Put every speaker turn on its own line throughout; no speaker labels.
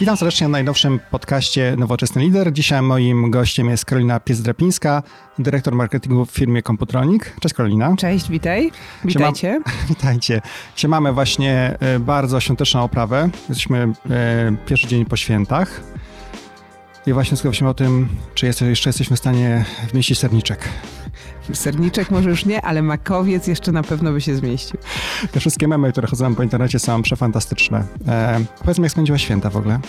Witam serdecznie w najnowszym podcaście Nowoczesny Lider. Dzisiaj moim gościem jest Karolina Pies-Drapińska, dyrektor marketingu w firmie Komputronik. Cześć Karolina.
Cześć, witaj. Witajcie.
witajcie. Dzisiaj mamy właśnie e, bardzo świąteczną oprawę. Jesteśmy e, pierwszy dzień po świętach. I właśnie skupiamy o tym, czy jeszcze jesteśmy w stanie wmieścić serniczek.
Serniczek może już nie, ale makowiec jeszcze na pewno by się zmieścił.
Te wszystkie memy, które chodzą po internecie są przefantastyczne. E, powiedz mi, jak spędziła święta w ogóle?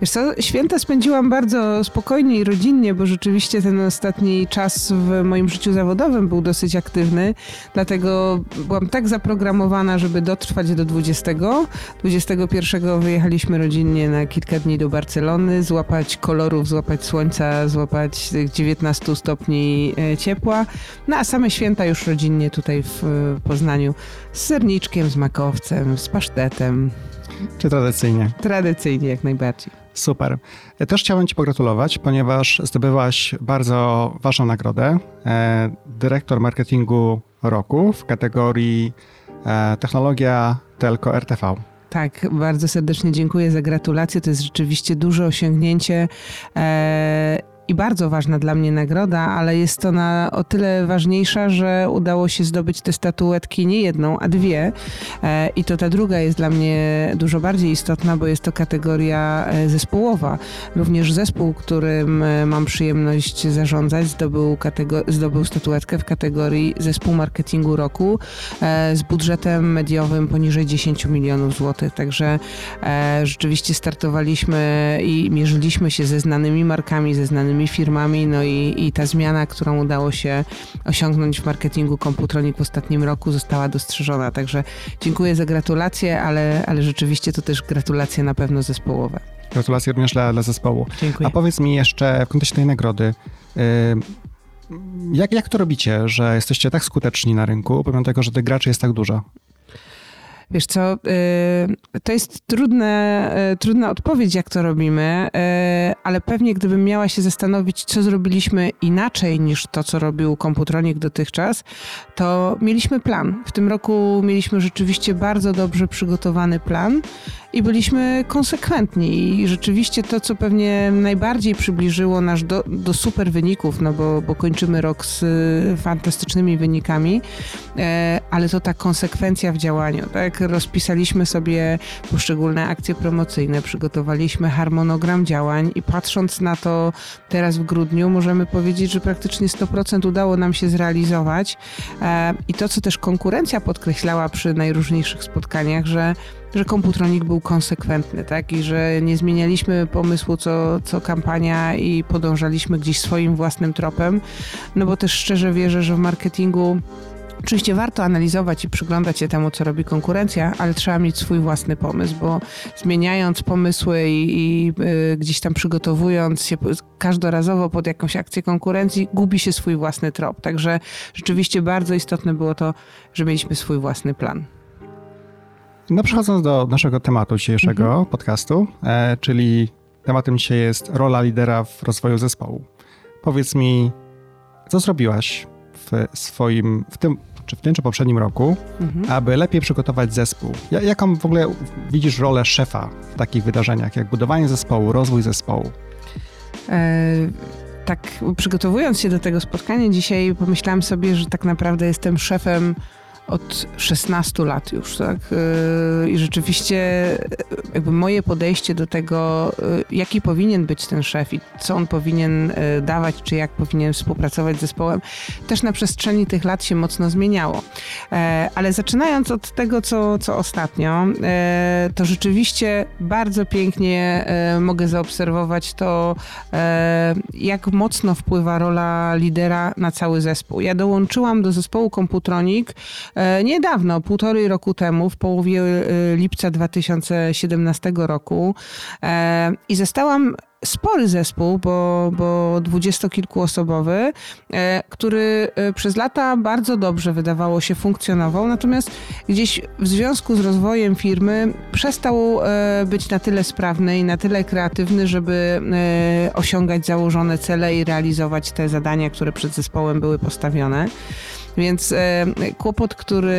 Wiesz co, święta spędziłam bardzo spokojnie i rodzinnie, bo rzeczywiście ten ostatni czas w moim życiu zawodowym był dosyć aktywny, dlatego byłam tak zaprogramowana, żeby dotrwać do 20. 21 wyjechaliśmy rodzinnie na kilka dni do Barcelony, złapać kolorów, złapać słońca, złapać 19 stopni e, ciepła. No a same święta już rodzinnie tutaj w Poznaniu z serniczkiem, z makowcem, z pasztetem.
Czy tradycyjnie?
Tradycyjnie, jak najbardziej.
Super. Ja też chciałem Ci pogratulować, ponieważ zdobyłaś bardzo ważną nagrodę. E, dyrektor marketingu roku w kategorii e, technologia telco RTV.
Tak, bardzo serdecznie dziękuję za gratulacje. To jest rzeczywiście duże osiągnięcie. E, i bardzo ważna dla mnie nagroda, ale jest ona o tyle ważniejsza, że udało się zdobyć te statuetki nie jedną, a dwie. E, I to ta druga jest dla mnie dużo bardziej istotna, bo jest to kategoria e, zespołowa. Również zespół, którym e, mam przyjemność zarządzać, zdobył, zdobył statuetkę w kategorii zespół marketingu roku z budżetem mediowym poniżej 10 milionów złotych. Także rzeczywiście startowaliśmy i mierzyliśmy się ze znanymi markami, ze znanymi firmami, no i, i ta zmiana, którą udało się osiągnąć w marketingu Computronic w ostatnim roku została dostrzeżona. Także dziękuję za gratulacje, ale, ale rzeczywiście to też gratulacje na pewno zespołowe.
Gratulacje również dla, dla zespołu.
Dziękuję.
A powiedz mi jeszcze w kontekście tej nagrody, yy, jak, jak to robicie, że jesteście tak skuteczni na rynku, pomimo tego, że tych graczy jest tak dużo?
Wiesz co, y, to jest trudne, y, trudna odpowiedź, jak to robimy, y, ale pewnie gdybym miała się zastanowić, co zrobiliśmy inaczej niż to, co robił komputronik dotychczas, to mieliśmy plan. W tym roku mieliśmy rzeczywiście bardzo dobrze przygotowany plan i byliśmy konsekwentni. I rzeczywiście to, co pewnie najbardziej przybliżyło nas do, do super wyników, no bo, bo kończymy rok z fantastycznymi wynikami, ale to ta konsekwencja w działaniu. Tak? Rozpisaliśmy sobie poszczególne akcje promocyjne, przygotowaliśmy harmonogram działań i patrząc na to teraz w grudniu, możemy powiedzieć, że praktycznie 100% udało nam się zrealizować. E, I to, co też konkurencja podkreślała przy najróżniejszych spotkaniach, że że komputronik był konsekwentny, tak? I że nie zmienialiśmy pomysłu co, co kampania i podążaliśmy gdzieś swoim własnym tropem. No bo też szczerze wierzę, że w marketingu Oczywiście warto analizować i przyglądać się temu, co robi konkurencja, ale trzeba mieć swój własny pomysł, bo zmieniając pomysły i, i y, gdzieś tam przygotowując się każdorazowo pod jakąś akcję konkurencji, gubi się swój własny trop. Także rzeczywiście bardzo istotne było to, że mieliśmy swój własny plan.
No przechodząc do naszego tematu dzisiejszego mhm. podcastu, e, czyli tematem dzisiaj jest rola lidera w rozwoju zespołu. Powiedz mi, co zrobiłaś w swoim, w tym, czy w tym, czy poprzednim roku, mhm. aby lepiej przygotować zespół? Jaką w ogóle widzisz rolę szefa w takich wydarzeniach, jak budowanie zespołu, rozwój zespołu? E,
tak, przygotowując się do tego spotkania dzisiaj, pomyślałam sobie, że tak naprawdę jestem szefem od 16 lat już, tak? Y, I rzeczywiście jakby moje podejście do tego, y, jaki powinien być ten szef i co on powinien y, dawać, czy jak powinien współpracować z zespołem, też na przestrzeni tych lat się mocno zmieniało. E, ale zaczynając od tego, co, co ostatnio, e, to rzeczywiście bardzo pięknie e, mogę zaobserwować to, jak mocno wpływa rola lidera na cały zespół. Ja dołączyłam do zespołu Komputronik niedawno, półtorej roku temu, w połowie e, lipca 2017 roku e, i zostałam spory zespół, bo, bo dwudziestokilkuosobowy, który przez lata bardzo dobrze wydawało się funkcjonował, natomiast gdzieś w związku z rozwojem firmy przestał być na tyle sprawny i na tyle kreatywny, żeby osiągać założone cele i realizować te zadania, które przed zespołem były postawione. Więc e, kłopot, który,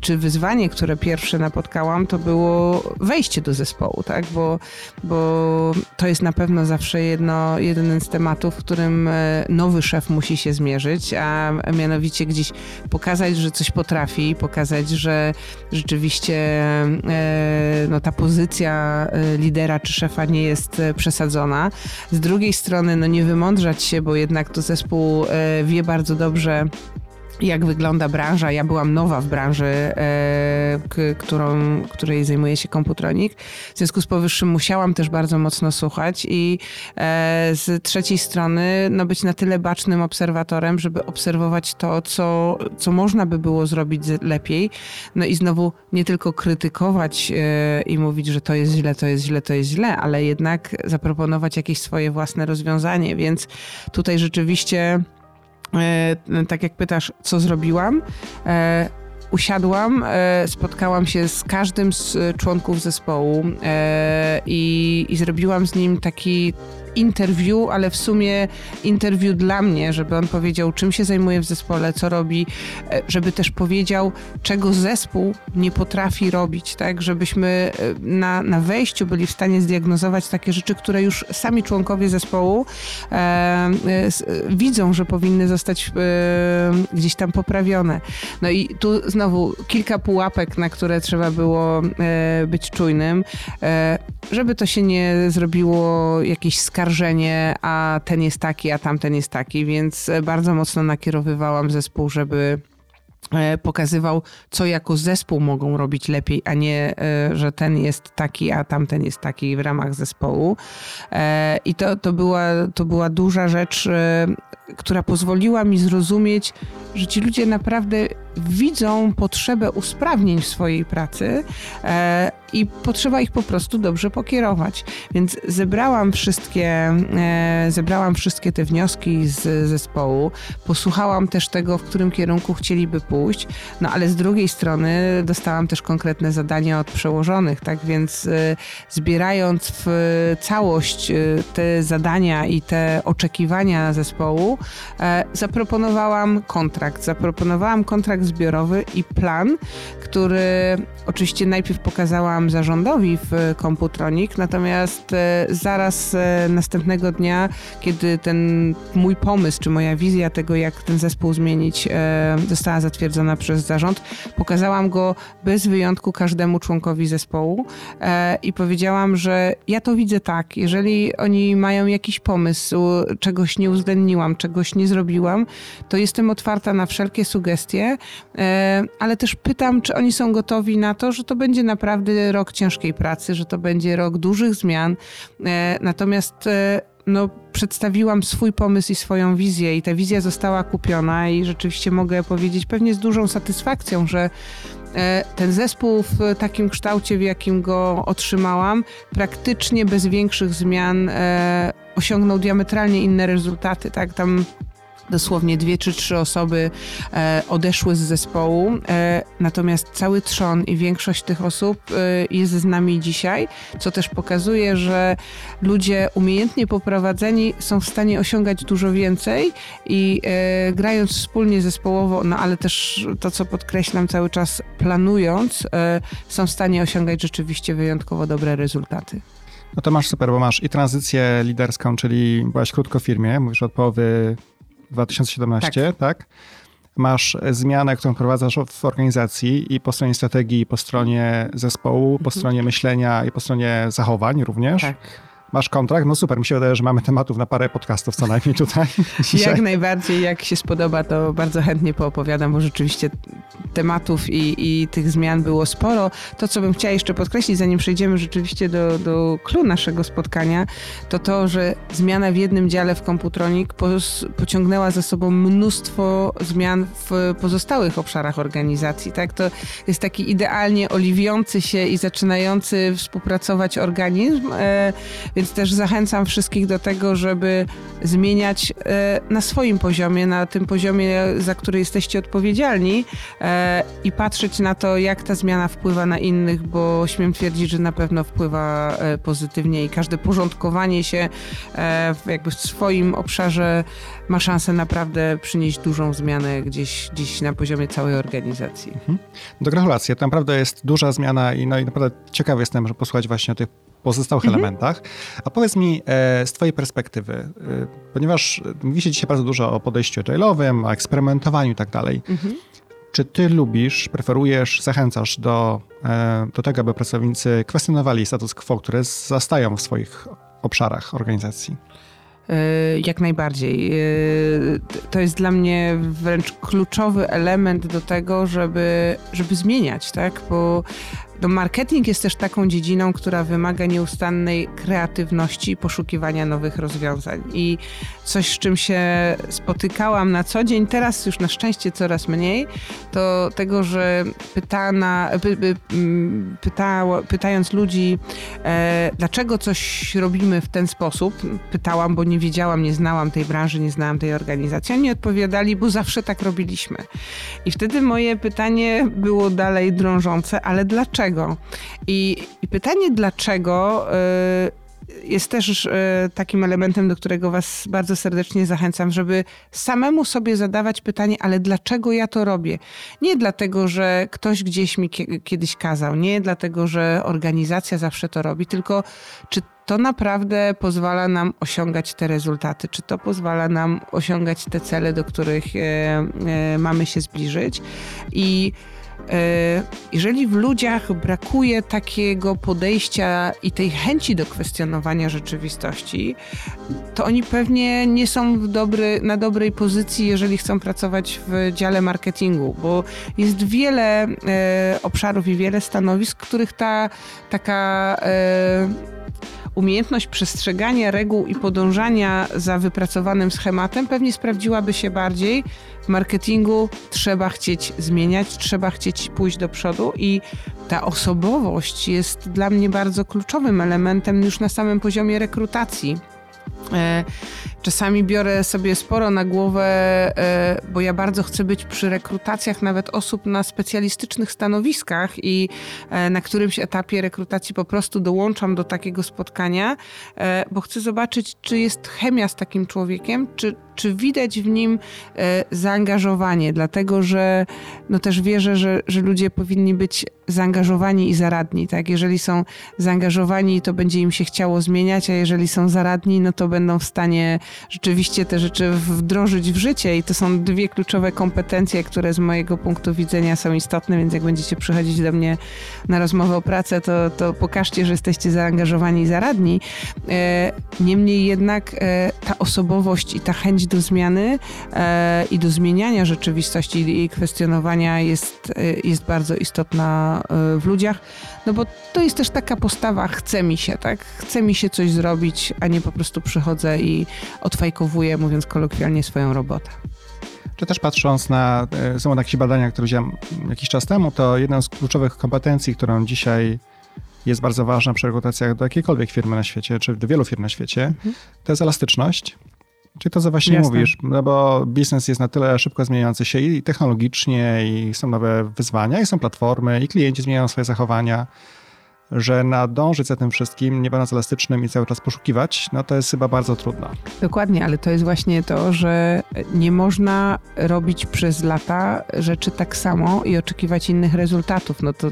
czy wyzwanie, które pierwsze napotkałam, to było wejście do zespołu, tak? Bo, bo to jest na pewno zawsze jedno, jeden z tematów, w którym e, nowy szef musi się zmierzyć, a mianowicie gdzieś pokazać, że coś potrafi, pokazać, że rzeczywiście e, no, ta pozycja lidera czy szefa nie jest przesadzona. Z drugiej strony, no nie wymądrzać się, bo jednak to zespół wie bardzo dobrze, jak wygląda branża. Ja byłam nowa w branży, e, którą, której zajmuje się komputronik. W związku z powyższym musiałam też bardzo mocno słuchać i e, z trzeciej strony no, być na tyle bacznym obserwatorem, żeby obserwować to, co, co można by było zrobić lepiej. No i znowu nie tylko krytykować e, i mówić, że to jest źle, to jest źle, to jest źle, ale jednak zaproponować jakieś swoje własne rozwiązanie. Więc tutaj rzeczywiście tak jak pytasz, co zrobiłam, e, usiadłam, e, spotkałam się z każdym z członków zespołu i, i zrobiłam z nim taki interview, ale w sumie interview dla mnie, żeby on powiedział, czym się zajmuje w zespole, co robi, e, żeby też powiedział, czego zespół nie potrafi robić, tak? Żebyśmy e, na, na wejściu byli w stanie zdiagnozować takie rzeczy, które już sami członkowie zespołu e, e, widzą, że powinny zostać e, gdzieś tam poprawione. No i tu znowu kilka pułapek, na które trzeba było być czujnym, żeby to się nie zrobiło jakieś skarżenie oskarżenie, a ten jest taki, a tamten jest taki, więc bardzo mocno nakierowywałam zespół, żeby e, pokazywał, co jako zespół mogą robić lepiej, a nie, e, że ten jest taki, a tamten jest taki w ramach zespołu. E, I to, to, była, to była duża rzecz, która pozwoliła mi zrozumieć, że ci ludzie naprawdę widzą potrzebę usprawnień w swojej pracy e, i potrzeba ich po prostu dobrze pokierować. Więc zebrałam wszystkie, e, zebrałam wszystkie te wnioski z zespołu, posłuchałam też tego, w którym kierunku chcieliby pójść, no ale z drugiej strony dostałam też konkretne zadania od przełożonych, tak więc e, zbierając w całość e, te zadania i te oczekiwania zespołu, zaproponowałam kontrakt. Zaproponowałam kontrakt zbiorowy i plan, który oczywiście najpierw pokazałam zarządowi w Komputronik, natomiast e, zaraz e, następnego dnia, kiedy ten mój pomysł, czy moja wizja tego, jak ten zespół zmienić, e, została zatwierdzona przez zarząd, pokazałam go bez wyjątku każdemu członkowi zespołu i powiedziałam, że ja to widzę tak, jeżeli oni mają jakiś pomysł, czegoś nie uwzględniłam, czegoś nie zrobiłam, to jestem otwarta na wszelkie sugestie, E, ale też pytam, czy oni są gotowi na to, że to będzie naprawdę rok ciężkiej pracy, że to będzie rok dużych zmian. E, natomiast e, no, przedstawiłam swój pomysł i swoją wizję, i ta wizja została kupiona, i rzeczywiście mogę powiedzieć pewnie z dużą satysfakcją, że ten zespół w takim kształcie, w jakim go otrzymałam, praktycznie bez większych zmian osiągnął diametralnie inne rezultaty. Tak, tam dosłownie dwie czy trzy osoby e, odeszły z zespołu, e, natomiast cały trzon i większość tych osób e, jest z nami dzisiaj, co też pokazuje, że ludzie umiejętnie poprowadzeni są w stanie osiągać dużo więcej i grając wspólnie zespołowo, no ale też to, co podkreślam cały czas, planując, są w stanie osiągać rzeczywiście wyjątkowo dobre rezultaty.
No to masz super, bo masz i tranzycję liderską, czyli byłaś krótko w firmie, mówisz od połowy 2017, tak? tak? Masz zmianę, którą prowadzasz w organizacji i po stronie strategii, i po stronie zespołu, po mhm. stronie myślenia i po stronie zachowań również. Tak. Masz kontrakt? No super, mi się wydaje, że mamy tematów na parę podcastów co najmniej tutaj.
jak najbardziej, jak się spodoba, to bardzo chętnie poopowiadam, bo rzeczywiście tematów i, i tych zmian było sporo. To, co bym chciała jeszcze podkreślić, zanim przejdziemy rzeczywiście do, do clue naszego spotkania, to to, że zmiana w jednym dziale w Komputronik pociągnęła za sobą mnóstwo zmian w pozostałych obszarach organizacji. Tak? To jest taki idealnie oliwiący się i zaczynający współpracować organizm, e, Więc też zachęcam wszystkich do tego, żeby zmieniać e, na swoim poziomie, na tym poziomie, za który jesteście odpowiedzialni e, i patrzeć na to, jak ta zmiana wpływa na innych, bo śmiem twierdzić, że na pewno wpływa e, pozytywnie i każde porządkowanie się jakby w swoim obszarze ma szansę naprawdę przynieść dużą zmianę gdzieś, gdzieś na poziomie całej organizacji. Mhm.
Do gratulacji. To naprawdę jest duża zmiana i, no, i naprawdę ciekawy jestem, że posłuchać właśnie o tych pozostałych mhm. elementach. A powiedz mi e, z twojej perspektywy, e, ponieważ mówi się dzisiaj bardzo dużo o podejściu agile'owym, o eksperymentowaniu i tak dalej. Mhm. Czy ty lubisz, preferujesz, zachęcasz do, e, do tego, aby pracownicy kwestionowali status quo, które zastają w swoich obszarach organizacji?
E, jak najbardziej. E, to jest dla mnie wręcz kluczowy element do tego, żeby, żeby zmieniać, tak? Bo no marketing jest też taką dziedziną, która wymaga nieustannej kreatywności i poszukiwania nowych rozwiązań. I coś, z czym się spotykałam na co dzień, teraz już na szczęście coraz mniej, to tego, że pytana, py, py, pyta, pytając ludzi, e, dlaczego coś robimy w ten sposób, pytałam, bo nie wiedziałam, nie znałam tej branży, nie znałam tej organizacji. Oni odpowiadali, bo zawsze tak robiliśmy. I wtedy moje pytanie było dalej drążące, ale dlaczego? Dlaczego. I, i pytanie dlaczego y, jest też y, takim elementem, do którego Was bardzo serdecznie zachęcam, żeby samemu sobie zadawać pytanie, ale dlaczego ja to robię? Nie dlatego, że ktoś gdzieś mi kiedyś kazał, nie dlatego, że organizacja zawsze to robi, tylko czy to naprawdę pozwala nam osiągać te rezultaty, czy to pozwala nam osiągać te cele, do których e, e, mamy się zbliżyć. I jeżeli w ludziach brakuje takiego podejścia i tej chęci do kwestionowania rzeczywistości, to oni pewnie nie są dobry, na dobrej pozycji, jeżeli chcą pracować w dziale marketingu, bo jest wiele e, obszarów i wiele stanowisk, których ta taka e, umiejętność przestrzegania reguł i podążania za wypracowanym schematem pewnie sprawdziłaby się bardziej. W marketingu trzeba chcieć zmieniać, trzeba chcieć pójść do przodu i ta osobowość jest dla mnie bardzo kluczowym elementem już na samym poziomie rekrutacji. E, czasami biorę sobie sporo na głowę, e, bo ja bardzo chcę być przy rekrutacjach nawet osób na specjalistycznych stanowiskach i e, na którymś etapie rekrutacji po prostu dołączam do takiego spotkania, bo chcę zobaczyć, czy jest chemia z takim człowiekiem, czy, czy widać w nim zaangażowanie, dlatego że no też wierzę, że, że ludzie powinni być zaangażowani i zaradni. Tak? Jeżeli są zaangażowani, to będzie im się chciało zmieniać, a jeżeli są zaradni, no to będą w stanie rzeczywiście te rzeczy wdrożyć w życie i to są dwie kluczowe kompetencje, które z mojego punktu widzenia są istotne, więc jak będziecie przychodzić do mnie na rozmowę o pracę, to, to pokażcie, że jesteście zaangażowani i zaradni. E, niemniej jednak e, ta osobowość i ta chęć do zmiany e, i do zmieniania rzeczywistości i kwestionowania jest, jest bardzo istotna w ludziach, no bo to jest też taka postawa, chce mi się, tak? Chce mi się coś zrobić, a nie po prostu przychodzę i odfajkowuję, mówiąc kolokwialnie, swoją robotę.
Czy też patrząc na, e, są jakieś badania, które widziałem jakiś czas temu, to jedna z kluczowych kompetencji, którą dzisiaj jest bardzo ważna przy rekrutacjach do jakiejkolwiek firmy na świecie, czy do wielu firm na świecie, mhm. to jest elastyczność. Czyli to, co właśnie Jasne. mówisz, no bo biznes jest na tyle szybko zmieniający się i technologicznie, i są nowe wyzwania, i są platformy, i klienci zmieniają swoje zachowania że nadążyć za tym wszystkim, nie będąc elastycznym i cały czas poszukiwać, no to jest chyba bardzo trudno.
Dokładnie, ale to jest właśnie to, że nie można robić przez lata rzeczy tak samo i oczekiwać innych rezultatów. No to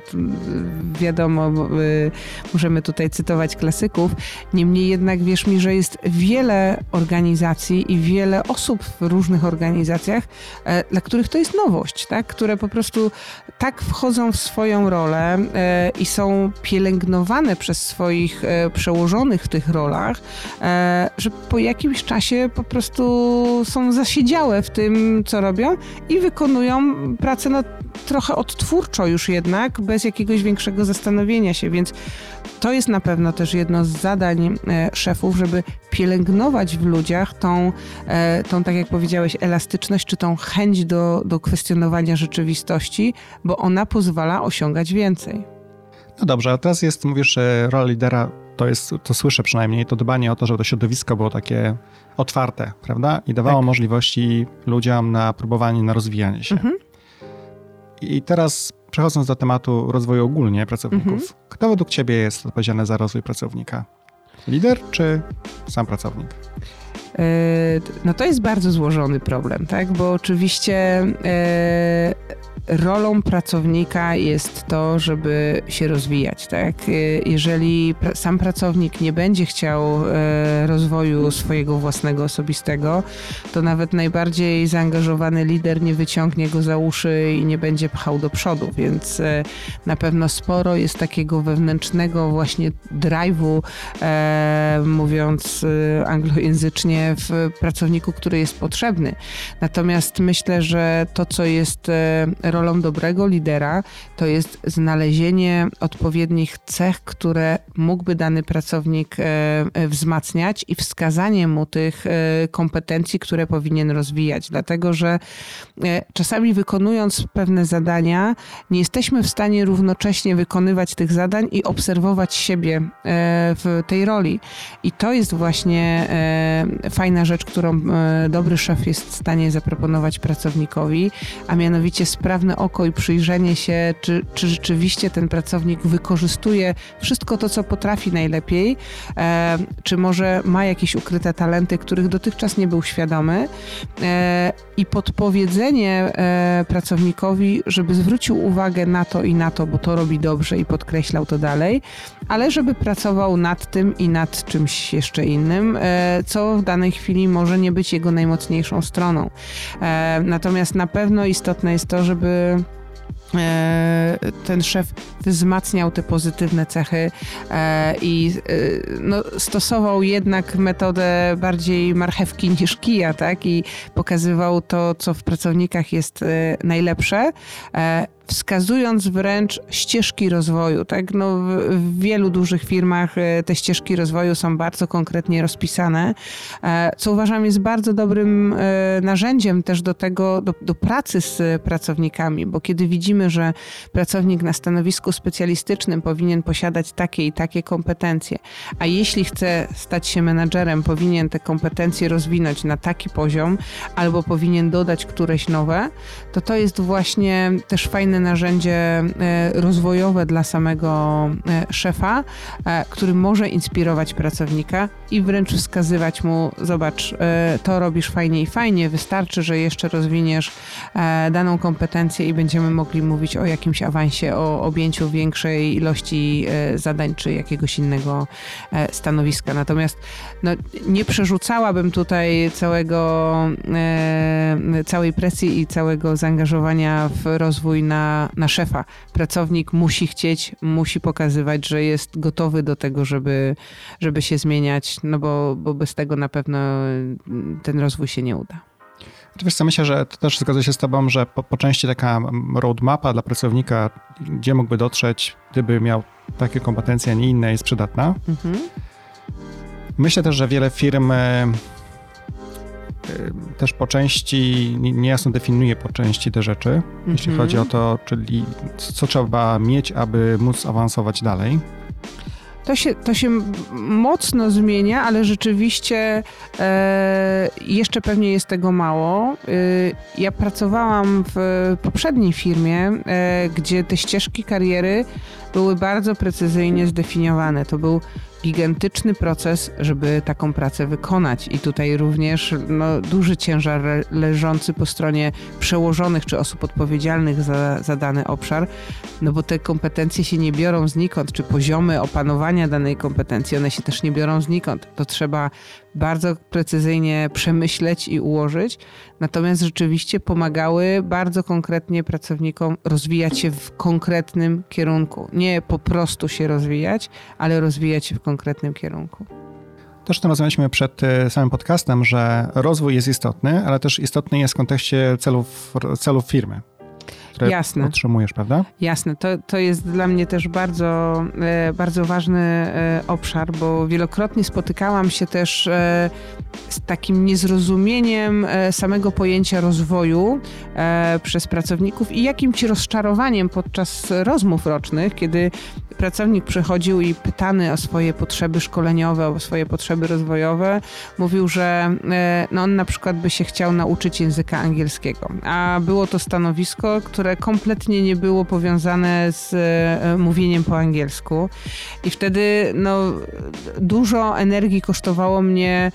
wiadomo, y, możemy tutaj cytować klasyków. Niemniej jednak wierz mi, że jest wiele organizacji i wiele osób w różnych organizacjach, e, dla których to jest nowość, tak? które po prostu tak wchodzą w swoją rolę e, i są pielęgnione pielęgnowane przez swoich e, przełożonych w tych rolach, e, że po jakimś czasie po prostu są zasiedziałe w tym, co robią i wykonują pracę no, trochę odtwórczo już jednak, bez jakiegoś większego zastanowienia się, więc to jest na pewno też jedno z zadań e, szefów, żeby pielęgnować w ludziach tą, tą tak jak powiedziałeś, elastyczność, czy tą chęć do, do kwestionowania rzeczywistości, bo ona pozwala osiągać więcej.
No dobrze, a teraz jest, mówisz, rola lidera to jest, to słyszę przynajmniej, to dbanie o to, żeby to środowisko było takie otwarte, prawda? I dawało tak. możliwości ludziom na próbowanie, na rozwijanie się. Mhm. I teraz przechodząc do tematu rozwoju ogólnie pracowników, mhm. kto według Ciebie jest odpowiedzialny za rozwój pracownika? Lider czy sam pracownik?
E, no to jest bardzo złożony problem, tak? Bo oczywiście e, rolą pracownika jest to, żeby się rozwijać. Tak? Jeżeli sam pracownik nie będzie chciał e, rozwoju swojego własnego, osobistego, to nawet najbardziej zaangażowany lider nie wyciągnie go za uszy i nie będzie pchał do przodu, więc e, na pewno sporo jest takiego wewnętrznego właśnie drive'u, e, mówiąc anglojęzycznie, w pracowniku, który jest potrzebny. Natomiast myślę, że to, co jest rolą dobrego lidera to jest znalezienie odpowiednich cech, które mógłby dany pracownik e, e, wzmacniać i wskazanie mu tych e, kompetencji, które powinien rozwijać. Dlatego, że czasami wykonując pewne zadania, nie jesteśmy w stanie równocześnie wykonywać tych zadań i obserwować siebie w tej roli. I to jest właśnie fajna rzecz, którą dobry szef jest w stanie zaproponować pracownikowi, a mianowicie sprawne oko i przyjrzenie się, czy, czy rzeczywiście ten pracownik wykorzystuje wszystko to, co potrafi najlepiej, e, czy może ma jakieś ukryte talenty, których dotychczas nie był świadomy e, i podpowiedzenie e, pracownikowi, żeby zwrócił uwagę na to i na to, bo to robi dobrze i podkreślał to dalej, ale żeby pracował nad tym i nad czymś jeszcze innym, e, co w danej chwili może nie być jego najmocniejszą stroną. E, natomiast na pewno istotne jest to, żeby ten szef wzmacniał te pozytywne cechy e, i e, no, stosował jednak metodę bardziej marchewki niż kija, tak? I pokazywał to, co w pracownikach jest najlepsze wskazując wręcz ścieżki rozwoju. Tak? No, w, wielu dużych firmach e, te ścieżki rozwoju są bardzo konkretnie rozpisane, e, co uważam jest bardzo dobrym e, narzędziem też do tego, do, do pracy z pracownikami, bo kiedy widzimy, że pracownik na stanowisku specjalistycznym powinien posiadać takie i takie kompetencje, a jeśli chce stać się menadżerem, powinien te kompetencje rozwinąć na taki poziom, albo powinien dodać któreś nowe, to to jest właśnie też fajne narzędzie e, rozwojowe dla samego e, szefa, e, który może inspirować pracownika i wręcz wskazywać mu: Zobacz, to robisz fajnie i fajnie, wystarczy, że jeszcze rozwiniesz daną kompetencję i będziemy mogli mówić o jakimś awansie, o objęciu większej ilości zadań czy jakiegoś innego stanowiska. Natomiast no, nie przerzucałabym tutaj całego, całej presji i całego zaangażowania w rozwój na na, szefa. Pracownik musi chcieć, musi pokazywać, że jest gotowy do tego, żeby, żeby się zmieniać, no bo, bo bez tego na pewno ten rozwój się nie uda.
Wiesz co, myślę, że to też zgodzę się z tobą, że po, po części taka roadmapa dla pracownika, gdzie mógłby dotrzeć, gdyby miał takie kompetencje, a nie inne, jest przydatna. Mhm. Myślę też, że wiele firm Y, też po części niejasno definiuje po części te rzeczy, mm -hmm. jeśli chodzi o to, czyli co trzeba mieć, aby móc awansować dalej.
To się, to się mocno zmienia, ale rzeczywiście e, jeszcze pewnie jest tego mało. E, ja pracowałam w poprzedniej firmie, e, gdzie te ścieżki kariery były bardzo precyzyjnie zdefiniowane. To był gigantyczny proces, żeby taką pracę wykonać. I tutaj również no, duży ciężar leżący po stronie przełożonych czy osób odpowiedzialnych za, za dany obszar, no bo te kompetencje się nie biorą znikąd, czy poziomy opanowania danej kompetencji, one się też nie biorą znikąd. To trzeba bardzo precyzyjnie przemyśleć i ułożyć, natomiast rzeczywiście pomagały bardzo konkretnie pracownikom rozwijać się w konkretnym kierunku. Nie po prostu się rozwijać, ale rozwijać się w konkretnym kierunku.
Też to rozmawialiśmy przed e, samym podcastem, że rozwój jest istotny, ale też istotny jest w kontekście celów, celów firmy które Jasne. otrzymujesz, prawda?
Jasne, to, to jest dla mnie też bardzo, e, bardzo ważny e, obszar, bo wielokrotnie spotykałam się też e, z takim niezrozumieniem samego pojęcia rozwoju przez pracowników i jakimś rozczarowaniem podczas rozmów rocznych, kiedy pracownik przychodził i pytany o swoje potrzeby szkoleniowe, o swoje potrzeby rozwojowe, mówił, że no on na przykład by się chciał nauczyć języka angielskiego, a było to stanowisko, które kompletnie nie było powiązane z e, mówieniem po angielsku. I wtedy no, dużo energii kosztowało mnie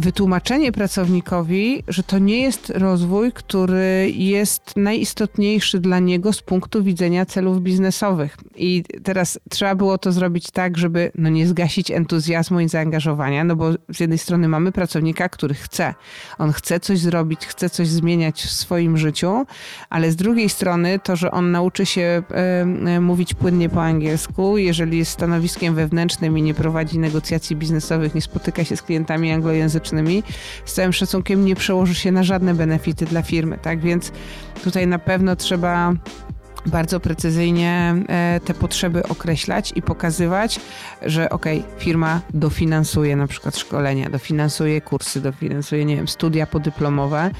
wytłumaczenie pracownikowi, że to nie jest rozwój, który jest najistotniejszy dla niego z punktu widzenia celów biznesowych. I teraz trzeba było to zrobić tak, żeby no nie zgasić entuzjazmu i zaangażowania, no bo z jednej strony mamy pracownika, który chce. On chce coś zrobić, chce coś zmieniać w swoim życiu, ale z drugiej strony to, że on nauczy się y, mówić płynnie po angielsku, jeżeli jest stanowiskiem wewnętrznym i nie prowadzi negocjacji biznesowych, nie spotyka się z klientami anglojęzycznymi, z całym szacunkiem nie przełoży się na żadne benefity dla firmy, tak? Więc tutaj na pewno trzeba bardzo precyzyjnie e, te potrzeby określać i pokazywać, że ok, firma dofinansuje na przykład szkolenia, dofinansuje kursy, dofinansuje, nie wiem, studia podyplomowe,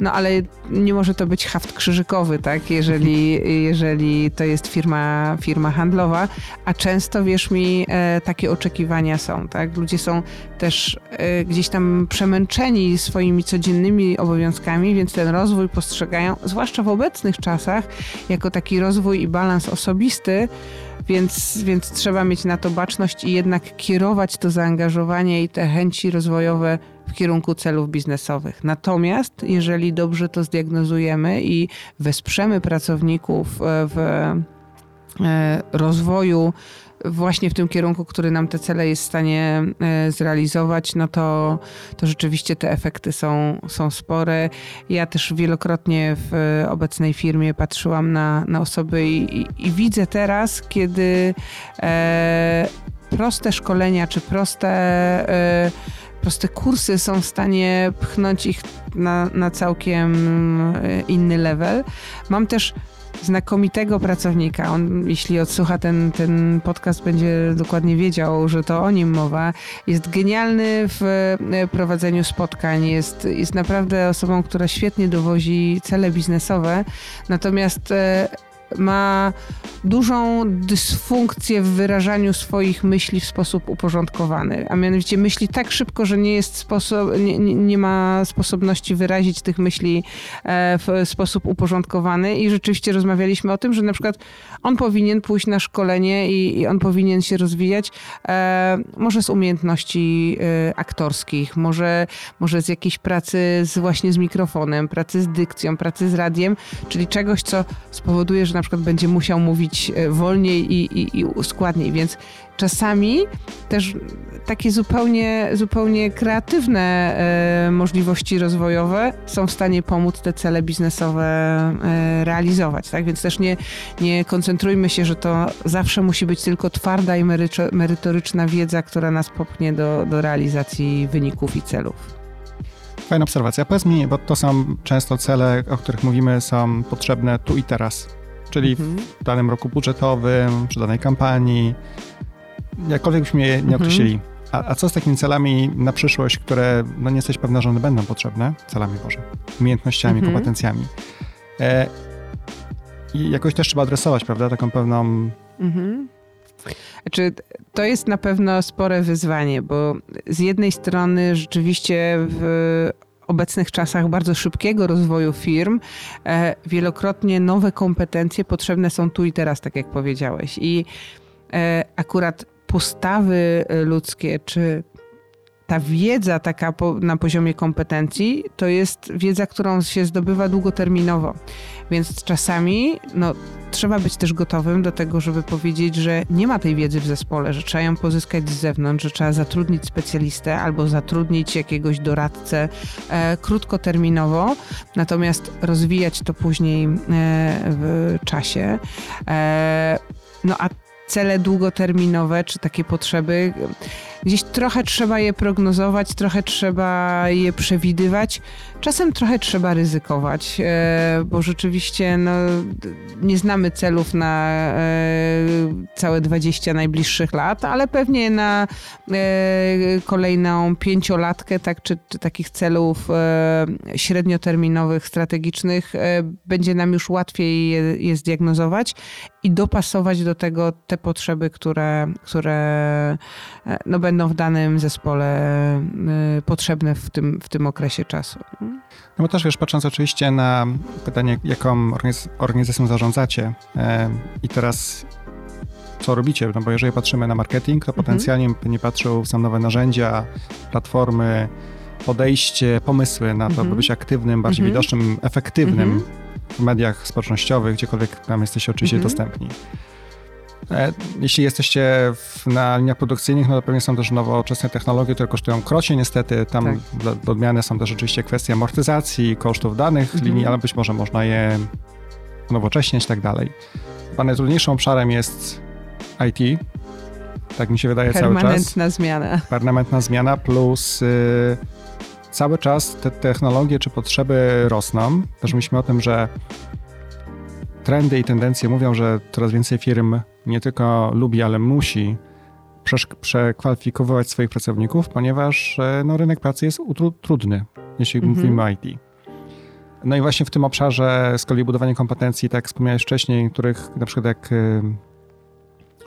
no ale nie może to być haft krzyżykowy, tak? Jeżeli, jeżeli to jest firma, firma handlowa, a często, wierz mi, e, takie oczekiwania są, tak? Ludzie są też e, gdzieś tam przemęczeni swoimi codziennymi obowiązkami, więc ten rozwój postrzegają, zwłaszcza w obecnych czasach, jako taki rozwój i balans osobisty, więc, więc trzeba mieć na to baczność i jednak kierować to zaangażowanie i te chęci rozwojowe w kierunku celów biznesowych. Natomiast jeżeli dobrze to zdiagnozujemy i wesprzemy pracowników e, w e, rozwoju właśnie w tym kierunku, który nam te cele jest w stanie e, zrealizować, no to, to rzeczywiście te efekty są, są spore. Ja też wielokrotnie w obecnej firmie patrzyłam na, na osoby i, i, i widzę teraz, kiedy e, proste szkolenia czy proste e, proste kursy są w stanie pchnąć ich na, na całkiem e, inny level. Mam też znakomitego pracownika. On, jeśli odsłucha ten, ten podcast, będzie dokładnie wiedział, że to o nim mowa. Jest genialny w e, prowadzeniu spotkań. Jest, jest naprawdę osobą, która świetnie dowozi cele biznesowe. Natomiast e, ma dużą dysfunkcję w wyrażaniu swoich myśli w sposób uporządkowany, a mianowicie myśli tak szybko, że nie jest sposób, nie, nie ma sposobności wyrazić tych myśli e, w sposób uporządkowany. I rzeczywiście rozmawialiśmy o tym, że na przykład on powinien pójść na szkolenie i, i on powinien się rozwijać e, może z umiejętności e, aktorskich, może, może z jakiejś pracy z, właśnie z mikrofonem, pracy z dykcją, pracy z radiem, czyli czegoś, co spowoduje, że na przykład będzie musiał mówić e, wolniej i, i, i składniej, więc czasami też takie zupełnie, zupełnie kreatywne e, możliwości rozwojowe są w stanie pomóc te cele biznesowe e, realizować. Tak? Więc też nie, nie koncentrujmy się, że to zawsze musi być tylko twarda i merytoryczna wiedza, która nas popchnie do, do realizacji wyników i celów.
Fajna obserwacja. Powiedz mi, bo to są często cele, o których mówimy, są potrzebne tu i teraz czyli mhm. w danym roku budżetowym, przy danej kampanii, jakkolwiek byśmy je nie mhm. określili. A, a, co z takimi celami na przyszłość, które no nie jesteś pewna, że one będą potrzebne? Celami Boże, umiejętnościami, mhm. kompetencjami. E, I jakoś też trzeba adresować, prawda, taką pewną... Mhm.
Znaczy, to jest na pewno spore wyzwanie, bo z jednej strony rzeczywiście w obecnych czasach bardzo szybkiego rozwoju firm, e, wielokrotnie nowe kompetencje potrzebne są tu i teraz, tak jak powiedziałeś. I e, akurat postawy ludzkie, czy ta wiedza taka po, na poziomie kompetencji, to jest wiedza, którą się zdobywa długoterminowo. Więc czasami no, trzeba być też gotowym do tego, żeby powiedzieć, że nie ma tej wiedzy w zespole, że trzeba ją pozyskać z zewnątrz, że trzeba zatrudnić specjalistę albo zatrudnić jakiegoś doradcę e, krótkoterminowo, natomiast rozwijać to później e, w czasie. E, no a cele długoterminowe, czy takie potrzeby, gdzieś trochę trzeba je prognozować, trochę trzeba je przewidywać, czasem trochę trzeba ryzykować, e, bo rzeczywiście no, nie znamy celów na e, całe 20 najbliższych lat, ale pewnie na e, kolejną pięciolatkę, tak, czy, czy takich celów średnioterminowych, strategicznych, będzie nam już łatwiej je, je zdiagnozować i dopasować do tego te potrzeby, które, które no, będą w danym zespole y, potrzebne w tym, w tym okresie czasu. No
bo też wiesz, patrząc oczywiście na pytanie, jaką organizacją zarządzacie e, i teraz co robicie, no bo jeżeli patrzymy na marketing, to mhm. potencjalnie nie patrzył w sam nowe narzędzia, platformy, podejście, pomysły na to, by mhm. być aktywnym, bardziej mhm. widocznym, efektywnym w mediach społecznościowych, gdziekolwiek tam jesteście oczywiście dostępni. E, jeśli jesteście w, na liniach produkcyjnych, no to pewnie są też nowoczesne technologie, które kosztują krocie niestety. Tam tak. do, do odmiany są też rzeczywiście kwestie amortyzacji, kosztów danych mhm. linii, ale być może można je nowocześniać i tak dalej. Chyba najtrudniejszym obszarem jest IT. Tak mi się wydaje cały czas.
Permanentna zmiana.
Permanentna zmiana plus y, cały czas te technologie czy potrzeby rosną. Też myślimy o tym, że trendy i tendencje mówią, że coraz więcej firm nie tylko lubi, ale musi przekwalifikować swoich pracowników, ponieważ e, no, rynek pracy jest trudny, jeśli -hmm. mówimy o IT. No i właśnie w tym obszarze z kolei budowanie kompetencji, tak jak wspomniałeś wcześniej, których na przykład jak y,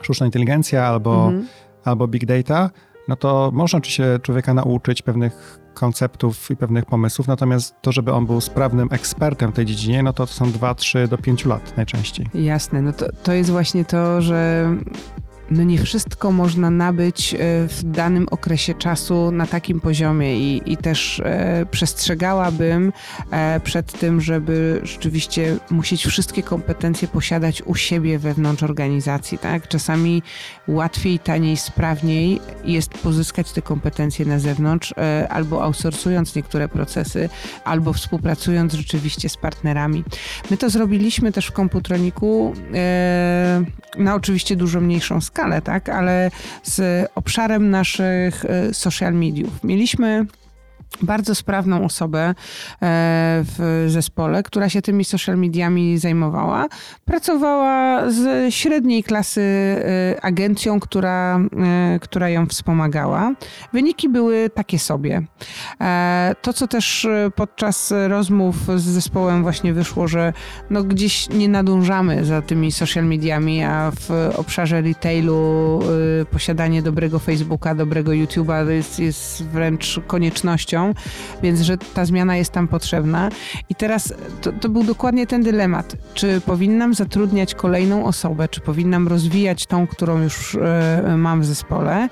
sztuczna inteligencja albo, -hmm. albo big data, no to można oczywiście człowieka nauczyć pewnych konceptów i pewnych pomysłów, natomiast to, żeby on był sprawnym ekspertem w tej dziedzinie, no to, to są 2, 3 do 5 lat najczęściej.
Jasne, no to, to jest właśnie to, że no nie wszystko można nabyć e, w danym okresie czasu na takim poziomie i, i też e, przestrzegałabym e, przed tym, żeby rzeczywiście musieć wszystkie kompetencje posiadać u siebie wewnątrz organizacji. Tak? Czasami łatwiej, taniej, sprawniej jest pozyskać te kompetencje na zewnątrz albo outsourcując niektóre procesy, albo współpracując rzeczywiście z partnerami. My to zrobiliśmy też w Komputroniku na oczywiście dużo mniejszą skalę, skalę, tak, ale z obszarem naszych e, social mediów. Mieliśmy bardzo sprawną osobę e, w zespole, która się tymi social mediami zajmowała. Pracowała z średniej klasy e, agencją, która, e, która ją wspomagała. Wyniki były takie sobie. To, co też podczas rozmów z zespołem właśnie wyszło, że no gdzieś nie nadążamy za tymi social mediami, a w obszarze retailu posiadanie dobrego Facebooka, dobrego YouTube'a jest, jest wręcz koniecznością więc że ta zmiana jest tam potrzebna. I teraz to, to był dokładnie ten dylemat. Czy powinnam zatrudniać kolejną osobę, czy powinnam rozwijać tą, którą już e, mam w zespole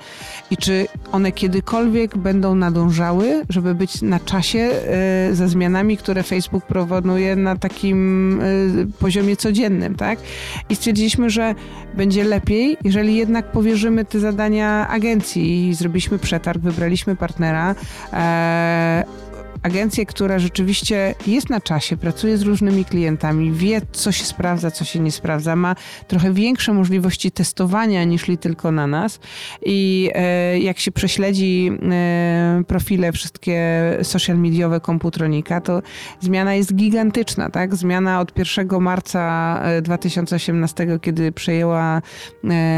i czy one kiedykolwiek będą nadążały, żeby być na czasie e, ze zmianami, które Facebook proponuje na takim e, poziomie codziennym, tak? I stwierdziliśmy, że będzie lepiej, jeżeli jednak powierzymy te zadania agencji i zrobiliśmy przetarg, wybraliśmy partnera, agencję, która rzeczywiście jest na czasie, pracuje z różnymi klientami, wie, co się sprawdza, co się nie sprawdza, ma trochę większe możliwości testowania niż tylko na nas. I e, jak się prześledzi e, profile wszystkie social mediowe komputronika, to zmiana jest gigantyczna, tak? Zmiana od 1 marca 2018, kiedy przejęła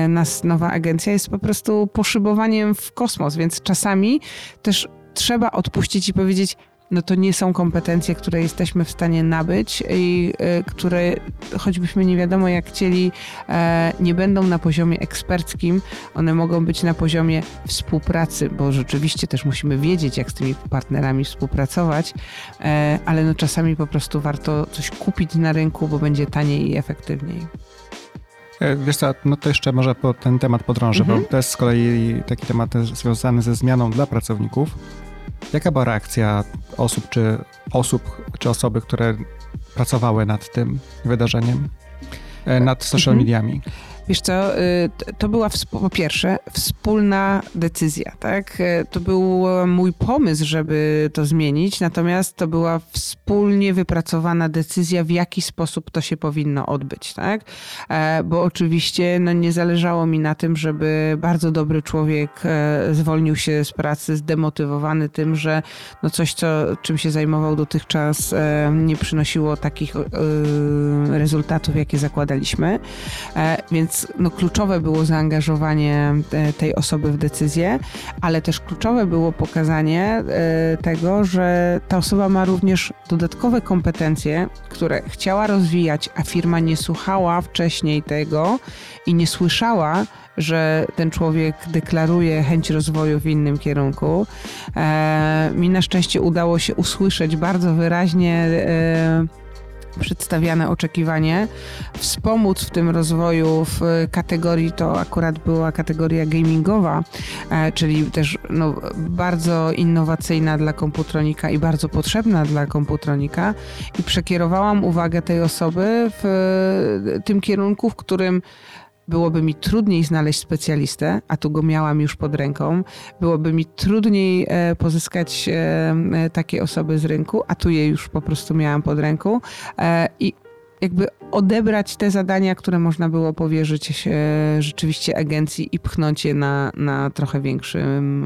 nas nowa agencja, jest po prostu poszybowaniem w kosmos, więc czasami też trzeba odpuścić i powiedzieć, no to nie są kompetencje, które jesteśmy w stanie nabyć i y, które, choćbyśmy nie wiadomo jak chcieli, e, nie będą na poziomie eksperckim, one mogą być na poziomie współpracy, bo rzeczywiście też musimy wiedzieć, jak z tymi partnerami współpracować, e, ale no czasami po prostu warto coś kupić na rynku, bo będzie taniej i efektywniej.
E, wiesz co, no to jeszcze może po ten temat podrążę, bo mhm. to jest z kolei taki temat związany ze zmianą dla pracowników. Jaka była reakcja osób, czy osób, czy osoby, które pracowały nad tym wydarzeniem, e, nad social mhm. mediami?
Wiesz co, y, to była po pierwsze wspólna decyzja, tak? Y, to był mój pomysł, żeby to zmienić, natomiast to była wspólnie wypracowana decyzja, w jaki sposób to się powinno odbyć, tak? E, bo oczywiście no, nie zależało mi na tym, żeby bardzo dobry człowiek e, zwolnił się z pracy, zdemotywowany tym, że no coś, co, czym się zajmował dotychczas, e, nie przynosiło takich rezultatów, jakie zakładaliśmy. Więc więc no, kluczowe było zaangażowanie e, tej osoby w decyzję, ale też kluczowe było pokazanie e, tego, że ta osoba ma również dodatkowe kompetencje, które chciała rozwijać, a firma nie słuchała wcześniej tego i nie słyszała, że ten człowiek deklaruje chęć rozwoju w innym kierunku. E, mi na szczęście udało się usłyszeć bardzo wyraźnie przedstawiane oczekiwanie, wspomóc w tym rozwoju w kategorii, to akurat była kategoria gamingowa, e, czyli też no, bardzo innowacyjna dla komputronika i bardzo potrzebna dla komputronika. I przekierowałam uwagę tej osoby w tym kierunku, w którym byłoby mi trudniej znaleźć specjalistę, a tu go miałam już pod ręką. Byłoby mi trudniej e, pozyskać e, e, takie osoby z rynku, a tu je już po prostu miałam pod ręką. I jakby odebrać te zadania, które można było powierzyć rzeczywiście agencji i pchnąć je na, na trochę większym,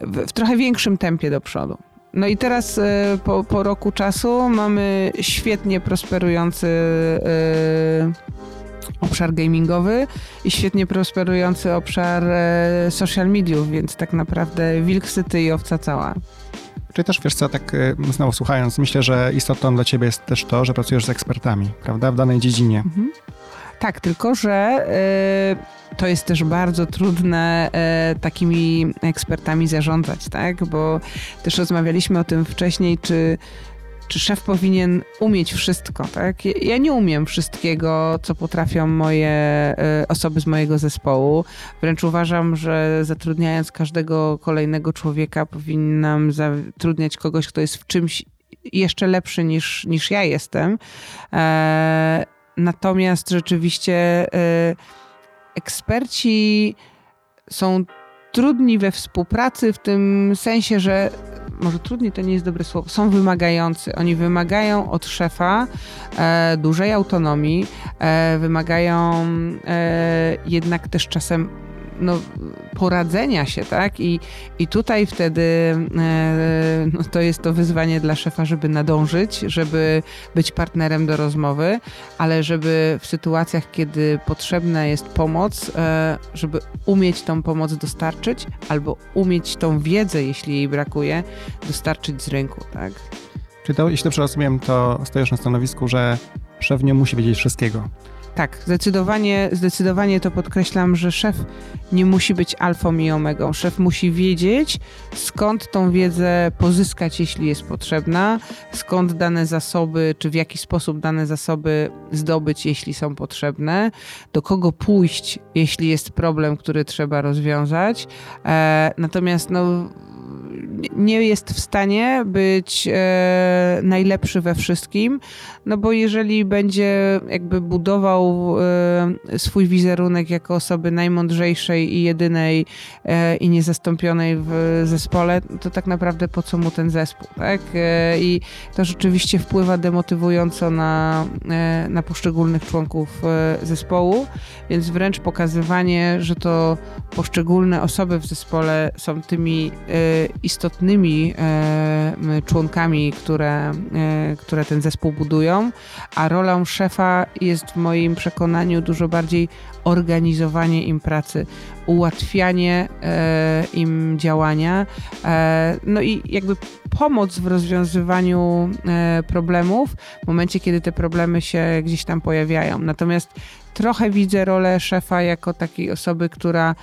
w trochę większym tempie do przodu. No i teraz po, po roku czasu mamy świetnie prosperujący obszar gamingowy i świetnie prosperujący obszar e, social mediów, więc tak naprawdę wilk syty i owca cała.
Czy też wiesz co, tak e, znowu słuchając, myślę, że istotą dla ciebie jest też to, że pracujesz z ekspertami, prawda, w danej dziedzinie. Mhm.
Tak, tylko że y, to jest też bardzo trudne y, takimi ekspertami zarządzać, tak? Bo też rozmawialiśmy o tym wcześniej, czy czy szef powinien umieć wszystko, tak? Ja nie umiem wszystkiego, co potrafią moje e, osoby z mojego zespołu. Wręcz uważam, że zatrudniając każdego kolejnego człowieka, powinnam zatrudniać kogoś, kto jest w czymś jeszcze lepszy niż, niż ja jestem. E, natomiast rzeczywiście e, eksperci są trudni we współpracy w tym sensie, że może trudniej to nie jest dobre słowo, są wymagający. Oni wymagają od szefa e, dużej autonomii, e, wymagają e, jednak też czasem no, poradzenia się, tak? I, i tutaj wtedy e, no, to jest to wyzwanie dla szefa, żeby nadążyć, żeby być partnerem do rozmowy, ale żeby w sytuacjach, kiedy potrzebna jest pomoc, e, żeby umieć tą pomoc dostarczyć albo umieć tą wiedzę, jeśli jej brakuje, dostarczyć z rynku, tak?
Czy to, jeśli dobrze rozumiem, to stoisz na stanowisku, że szef nie musi wiedzieć wszystkiego.
Tak, zdecydowanie, zdecydowanie to podkreślam, że szef nie musi być alfą i omegą. Szef musi wiedzieć, skąd tą wiedzę pozyskać, jeśli jest potrzebna, skąd dane zasoby, czy w jaki sposób dane zasoby zdobyć, jeśli są potrzebne, do kogo pójść, jeśli jest problem, który trzeba rozwiązać. E, natomiast no, nie jest w stanie być e, najlepszy we wszystkim, no bo jeżeli będzie jakby budował e, swój wizerunek jako osoby najmądrzejszej i jedynej e, i niezastąpionej w zespole, to tak naprawdę po co mu ten zespół, tak? E, I to rzeczywiście wpływa demotywująco na, e, na poszczególnych członków e, zespołu, więc wręcz pokazywanie, że to poszczególne osoby w zespole są tymi istotnymi członkami, które, które ten zespół budują, a rolą szefa jest w moim przekonaniu dużo bardziej organizowanie im pracy, ułatwianie e, im działania, e, no i jakby pomoc w rozwiązywaniu e, problemów w momencie, kiedy te problemy się gdzieś tam pojawiają. Natomiast trochę widzę rolę szefa jako takiej osoby, która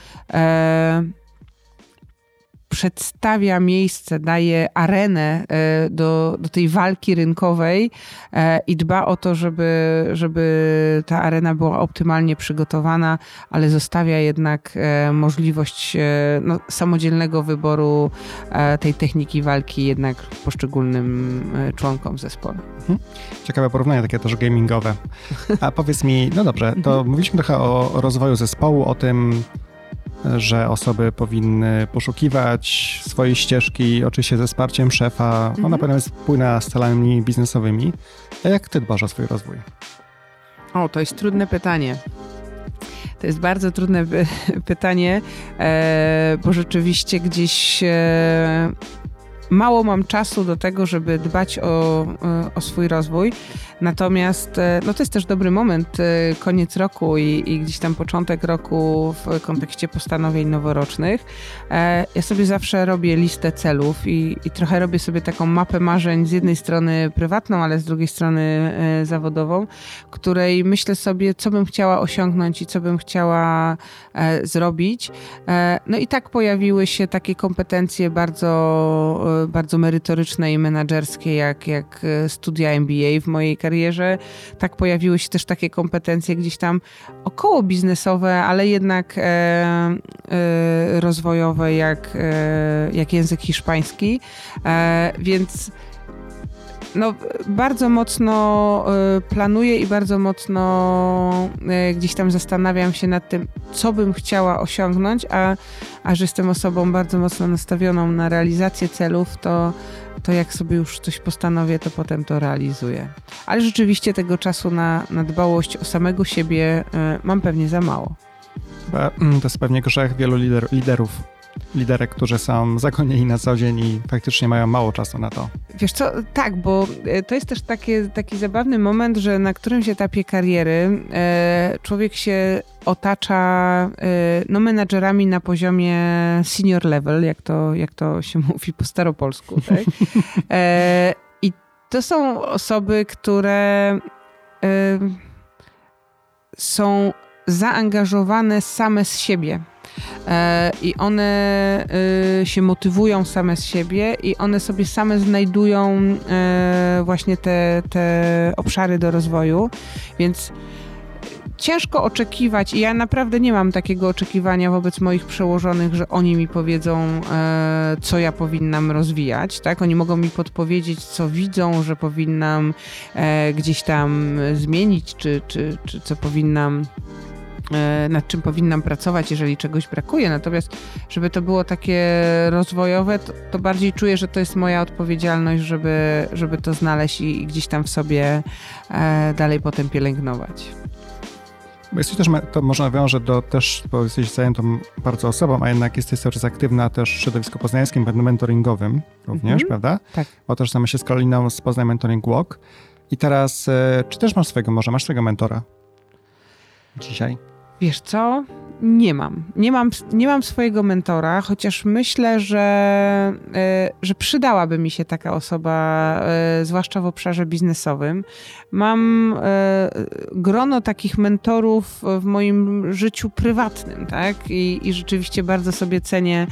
przedstawia miejsce, daje arenę e, do, do tej walki rynkowej e, i dba o to, żeby, żeby ta arena była optymalnie przygotowana, ale zostawia jednak e, możliwość no, samodzielnego wyboru tej techniki walki jednak poszczególnym członkom zespołu. Mhm.
Ciekawe porównanie, takie też gamingowe. A powiedz mi, no dobrze, to mówiliśmy trochę o rozwoju zespołu, o tym, że osoby powinny poszukiwać swojej ścieżki, oczywiście ze wsparciem szefa. Mhm. Ona pewno jest spójna z celami biznesowymi. A jak ty dbasz o swój rozwój?
O, to jest trudne pytanie. To jest bardzo trudne pytanie, e, bo rzeczywiście gdzieś e, mało mam czasu do tego, żeby dbać o, e, o swój rozwój. Natomiast e, no to jest też dobry moment, e, koniec roku i, i, gdzieś tam początek roku w kontekście postanowień noworocznych. Ja sobie zawsze robię listę celów i, i trochę robię sobie taką mapę marzeń z jednej strony prywatną, ale z drugiej strony zawodową, której myślę sobie, co bym chciała osiągnąć i co bym chciała zrobić. No i tak pojawiły się takie kompetencje bardzo bardzo merytoryczne i menedżerskie, jak, jak e, studia MBA w mojej karierze. Tak pojawiły się też takie kompetencje gdzieś tam około biznesowe, ale jednak e, e, rozwojowe, jak, e, jak język hiszpański. E, więc no, bardzo mocno y, planuję i bardzo mocno y, gdzieś tam zastanawiam się nad tym, co bym chciała osiągnąć, a, a że jestem osobą bardzo mocno nastawioną na realizację celów, to, to jak sobie już coś postanowię, to potem to realizuję. Ale rzeczywiście tego czasu na, na dbałość o samego siebie y, mam pewnie za mało.
Mm, to jest pewnie grzech wielu lider, liderów liderek, którzy są zagonieni na co dzień i faktycznie mają mało czasu na to.
Wiesz co, tak, bo e, to jest też takie, taki zabawny moment, że na którymś etapie kariery e, człowiek się otacza e, no, menadżerami na poziomie senior level, jak to, jak to się mówi po staropolsku. Tak? E, I to są osoby, które e, są zaangażowane same z siebie i one e, się motywują same z siebie i one sobie same znajdują e, właśnie te, te obszary do rozwoju, więc ciężko oczekiwać i ja naprawdę nie mam takiego oczekiwania wobec moich przełożonych, że oni mi powiedzą, co ja powinnam rozwijać, tak? Oni mogą mi podpowiedzieć, co widzą, że powinnam gdzieś tam zmienić, czy, czy, czy co powinnam E, nad czym powinnam pracować, jeżeli czegoś brakuje. Natomiast, żeby to było takie rozwojowe, to, to bardziej czuję, że to jest moja odpowiedzialność, żeby, żeby to znaleźć i, i gdzieś tam w sobie e, dalej potem pielęgnować.
Jesteś też, to może nawiąże do też, bo jesteś zajętą bardzo osobą, a jednak jesteś cały czas aktywna też w środowisku poznańskim, mentoringowym również, mhm. prawda?
Tak.
Bo też znamy się z Karoliną z Poznań Mentoring Walk. I teraz, e, czy też masz swojego, może masz swojego mentora dzisiaj?
Wiesz co? Nie mam. Nie mam, nie mam swojego mentora, chociaż myślę, że, y, że przydałaby mi się taka osoba, y, zwłaszcza w obszarze biznesowym. Mam y, grono takich mentorów w moim życiu prywatnym, tak? I, i rzeczywiście bardzo sobie cenię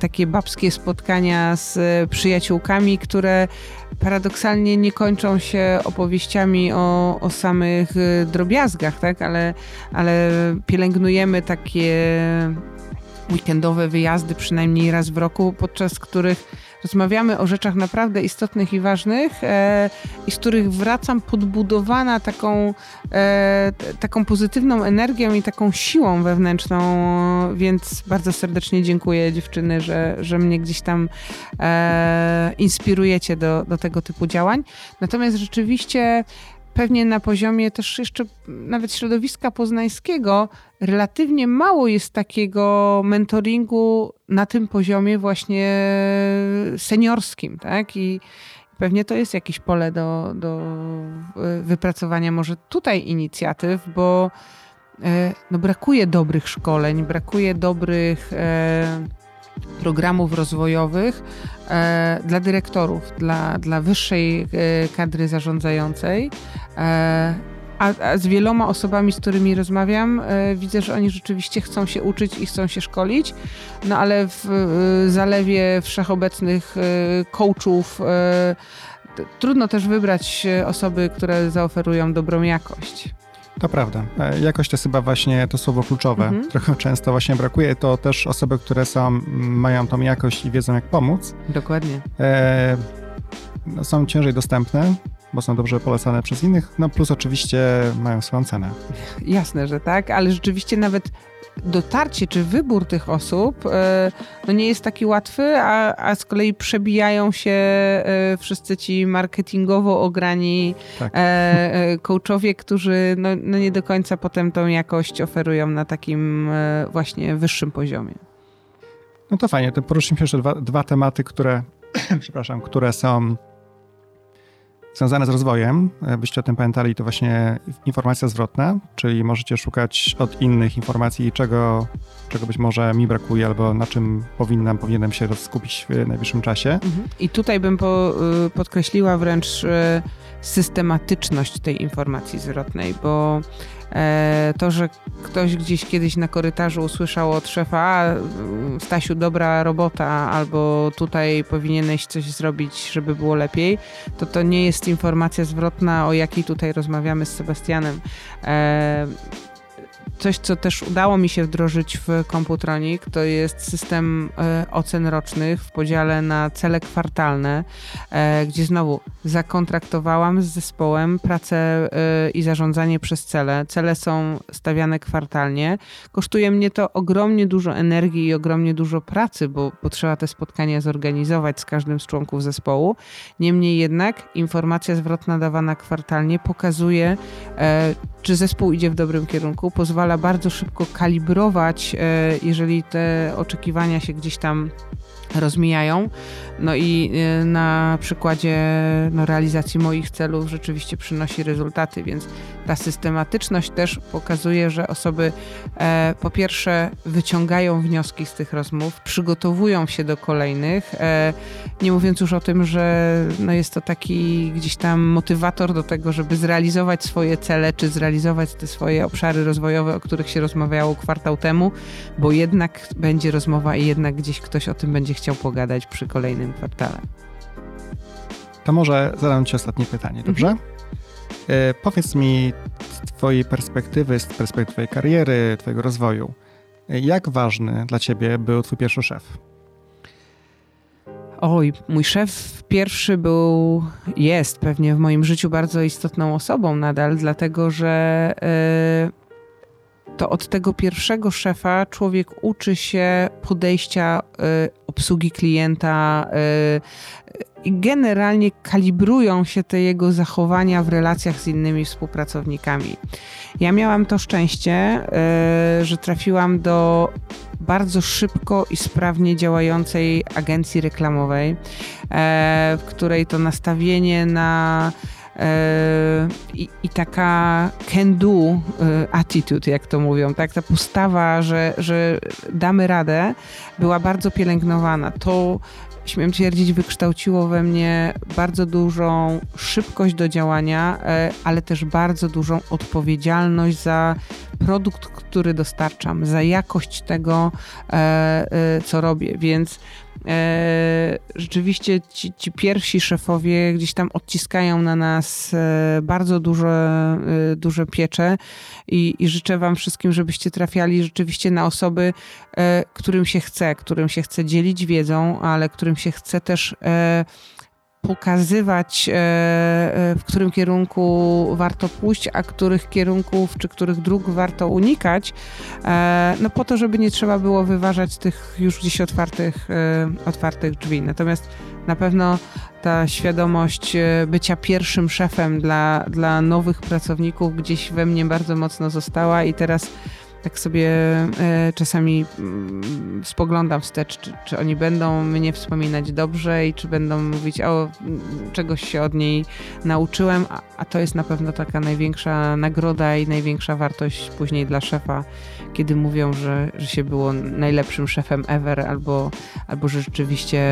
takie babskie spotkania z przyjaciółkami, które paradoksalnie nie kończą się opowieściami o, o samych y, drobiazgach, tak? ale, ale pielęgnujemy takie weekendowe wyjazdy przynajmniej raz w roku, podczas których rozmawiamy o rzeczach naprawdę istotnych i ważnych e, i z których wracam podbudowana taką, e, taką pozytywną energią i taką siłą wewnętrzną, więc bardzo serdecznie dziękuję dziewczyny, że, że mnie gdzieś tam e, inspirujecie do, do tego typu działań. Natomiast rzeczywiście pewnie na poziomie też jeszcze nawet środowiska poznańskiego relatywnie mało jest takiego mentoringu na tym poziomie właśnie seniorskim, tak? I pewnie to jest jakieś pole do, do wypracowania może tutaj inicjatyw, bo e, no, brakuje dobrych szkoleń, brakuje dobrych e, programów rozwojowych e, dla dyrektorów, dla, dla wyższej e, kadry zarządzającej. E, a, a, z wieloma osobami, z którymi rozmawiam, widzę, że oni rzeczywiście chcą się uczyć i chcą się szkolić, no ale w zalewie wszechobecnych coachów trudno też wybrać osoby, które zaoferują dobrą jakość.
To prawda. E, jakość to jest chyba właśnie to słowo kluczowe. Mhm. Trochę często właśnie brakuje. To też osoby, które są, mają tą jakość i wiedzą, jak pomóc.
Dokładnie. E,
no, są ciężej dostępne, bo są dobrze polecane przez innych, no plus oczywiście mają swoją cenę.
Jasne, że tak, ale rzeczywiście nawet dotarcie czy wybór tych osób e, no nie jest taki łatwy, a, a z kolei przebijają się e, wszyscy ci marketingowo ograni tak. E, coachowie, którzy no, no nie do końca potem tą jakość oferują na takim właśnie wyższym poziomie.
No to fajnie, to poruszymy jeszcze dwa, dwa tematy, które, przepraszam, które są związane z rozwojem, byście o tym pamiętali, to właśnie informacja zwrotna, czyli możecie szukać od innych informacji, czego, czego być może mi brakuje, albo na czym powinnam, powinienem się skupić w najbliższym czasie. Mhm.
I tutaj bym po, y, podkreśliła wręcz y, systematyczność tej informacji zwrotnej, bo E, to, że ktoś gdzieś kiedyś na korytarzu usłyszał od szefa, Stasiu, dobra robota, albo tutaj powinieneś coś zrobić, żeby było lepiej, to to nie jest informacja zwrotna, o jakiej tutaj rozmawiamy z Sebastianem. Coś, co też udało mi się wdrożyć w Computronic, to jest system e, ocen rocznych w podziale na cele kwartalne, e, gdzie znowu zakontraktowałam z zespołem pracę e, i zarządzanie przez cele. Cele są stawiane kwartalnie. Kosztuje mnie to ogromnie dużo energii i ogromnie dużo pracy, bo, bo trzeba te spotkania zorganizować z każdym z członków zespołu. Niemniej jednak informacja zwrotna dawana kwartalnie pokazuje, czy zespół idzie w dobrym kierunku, pozwala bardzo szybko kalibrować, e, jeżeli te oczekiwania się gdzieś tam rozmijają. No i e, na przykładzie no, realizacji moich celów rzeczywiście przynosi rezultaty, więc ta systematyczność też pokazuje, że osoby e, po pierwsze wyciągają wnioski z tych rozmów, przygotowują się do kolejnych, e, nie mówiąc już o tym, że no, jest to taki gdzieś tam motywator do tego, żeby zrealizować swoje cele, czy zrealizować te swoje obszary rozwojowe, o których się rozmawiało kwartał temu, bo jednak będzie rozmowa i jednak gdzieś ktoś o tym będzie chciał pogadać przy kolejnym kwartale.
To może zadam Ci ostatnie pytanie, dobrze? Mhm. E, powiedz mi z Twojej perspektywy, z perspektywy Twojej kariery, Twojego rozwoju, jak ważny dla Ciebie był Twój pierwszy szef?
Oj, mój szef pierwszy był, jest pewnie w moim życiu bardzo istotną osobą nadal, dlatego że yy, to od tego pierwszego szefa człowiek uczy się podejścia obsługi klienta, i generalnie kalibrują się te jego zachowania w relacjach z innymi współpracownikami. Ja miałam to szczęście, e, że trafiłam do bardzo szybko i sprawnie działającej agencji reklamowej, e, w której to nastawienie na e, i, i, taka can do attitude, jak to mówią, tak? Ta postawa, że, że damy radę, była bardzo pielęgnowana. To śmiem twierdzić, wykształciło we mnie bardzo dużą szybkość do działania, e, ale też bardzo dużą odpowiedzialność za produkt, który dostarczam, za jakość tego, e, e, co robię. Więc rzeczywiście ci, ci, pierwsi szefowie gdzieś tam odciskają na nas e, bardzo duże, e, duże piecze i, i życzę Wam wszystkim, żebyście trafiali rzeczywiście na osoby, którym się chce, którym się chce dzielić wiedzą, ale którym się chce też pokazywać, e, e, w którym kierunku warto pójść, a których kierunków czy których dróg warto unikać, e, no po to, żeby nie trzeba było wyważać tych już gdzieś otwartych, otwartych drzwi. Natomiast na pewno ta świadomość bycia pierwszym szefem dla, dla nowych pracowników gdzieś we mnie bardzo mocno została i teraz tak sobie e, czasami mm, spoglądam wstecz, czy, czy oni będą mnie wspominać dobrze i czy będą mówić, o, czegoś się od niej nauczyłem, a, a to jest na pewno taka największa nagroda i największa wartość później dla szefa, kiedy mówią, że, że się było najlepszym szefem ever, albo, albo że rzeczywiście,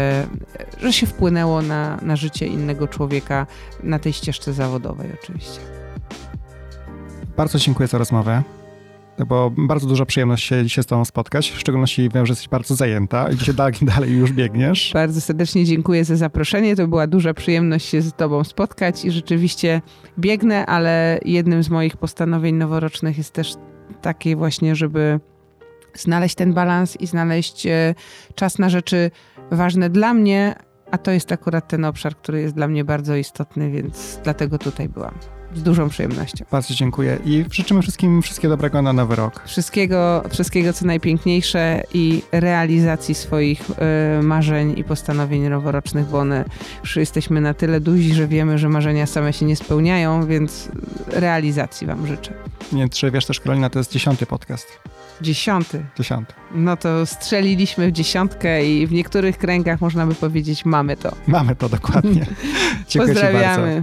że się wpłynęło na, na życie innego człowieka na tej ścieżce zawodowej oczywiście.
Bardzo dziękuję za rozmowę. Było bardzo duża przyjemność się dzisiaj z Tobą spotkać. W szczególności wiem, że jesteś bardzo zajęta i dzisiaj dalej, dalej już biegniesz.
Bardzo serdecznie dziękuję za zaproszenie. To była duża przyjemność się z Tobą spotkać i rzeczywiście biegnę, ale jednym z moich postanowień noworocznych jest też takie właśnie, żeby znaleźć ten balans i znaleźć e, czas na rzeczy ważne dla mnie, a to jest akurat ten obszar, który jest dla mnie bardzo istotny, więc dlatego tutaj byłam. Z dużą przyjemnością.
Bardzo dziękuję i życzymy wszystkim wszystkiego dobrego na nowy rok.
Wszystkiego, wszystkiego co najpiękniejsze i realizacji swoich y, marzeń i postanowień noworocznych, bo one już jesteśmy na tyle duzi, że wiemy, że marzenia same się nie spełniają, więc realizacji Wam życzę.
Nie, czy wiesz też, Karolina, to jest dziesiąty podcast.
Dziesiąty.
Dziesiąty.
No to strzeliliśmy w dziesiątkę i w niektórych kręgach można by powiedzieć mamy to.
Mamy to dokładnie. Dziękuję
Pozdrawiamy.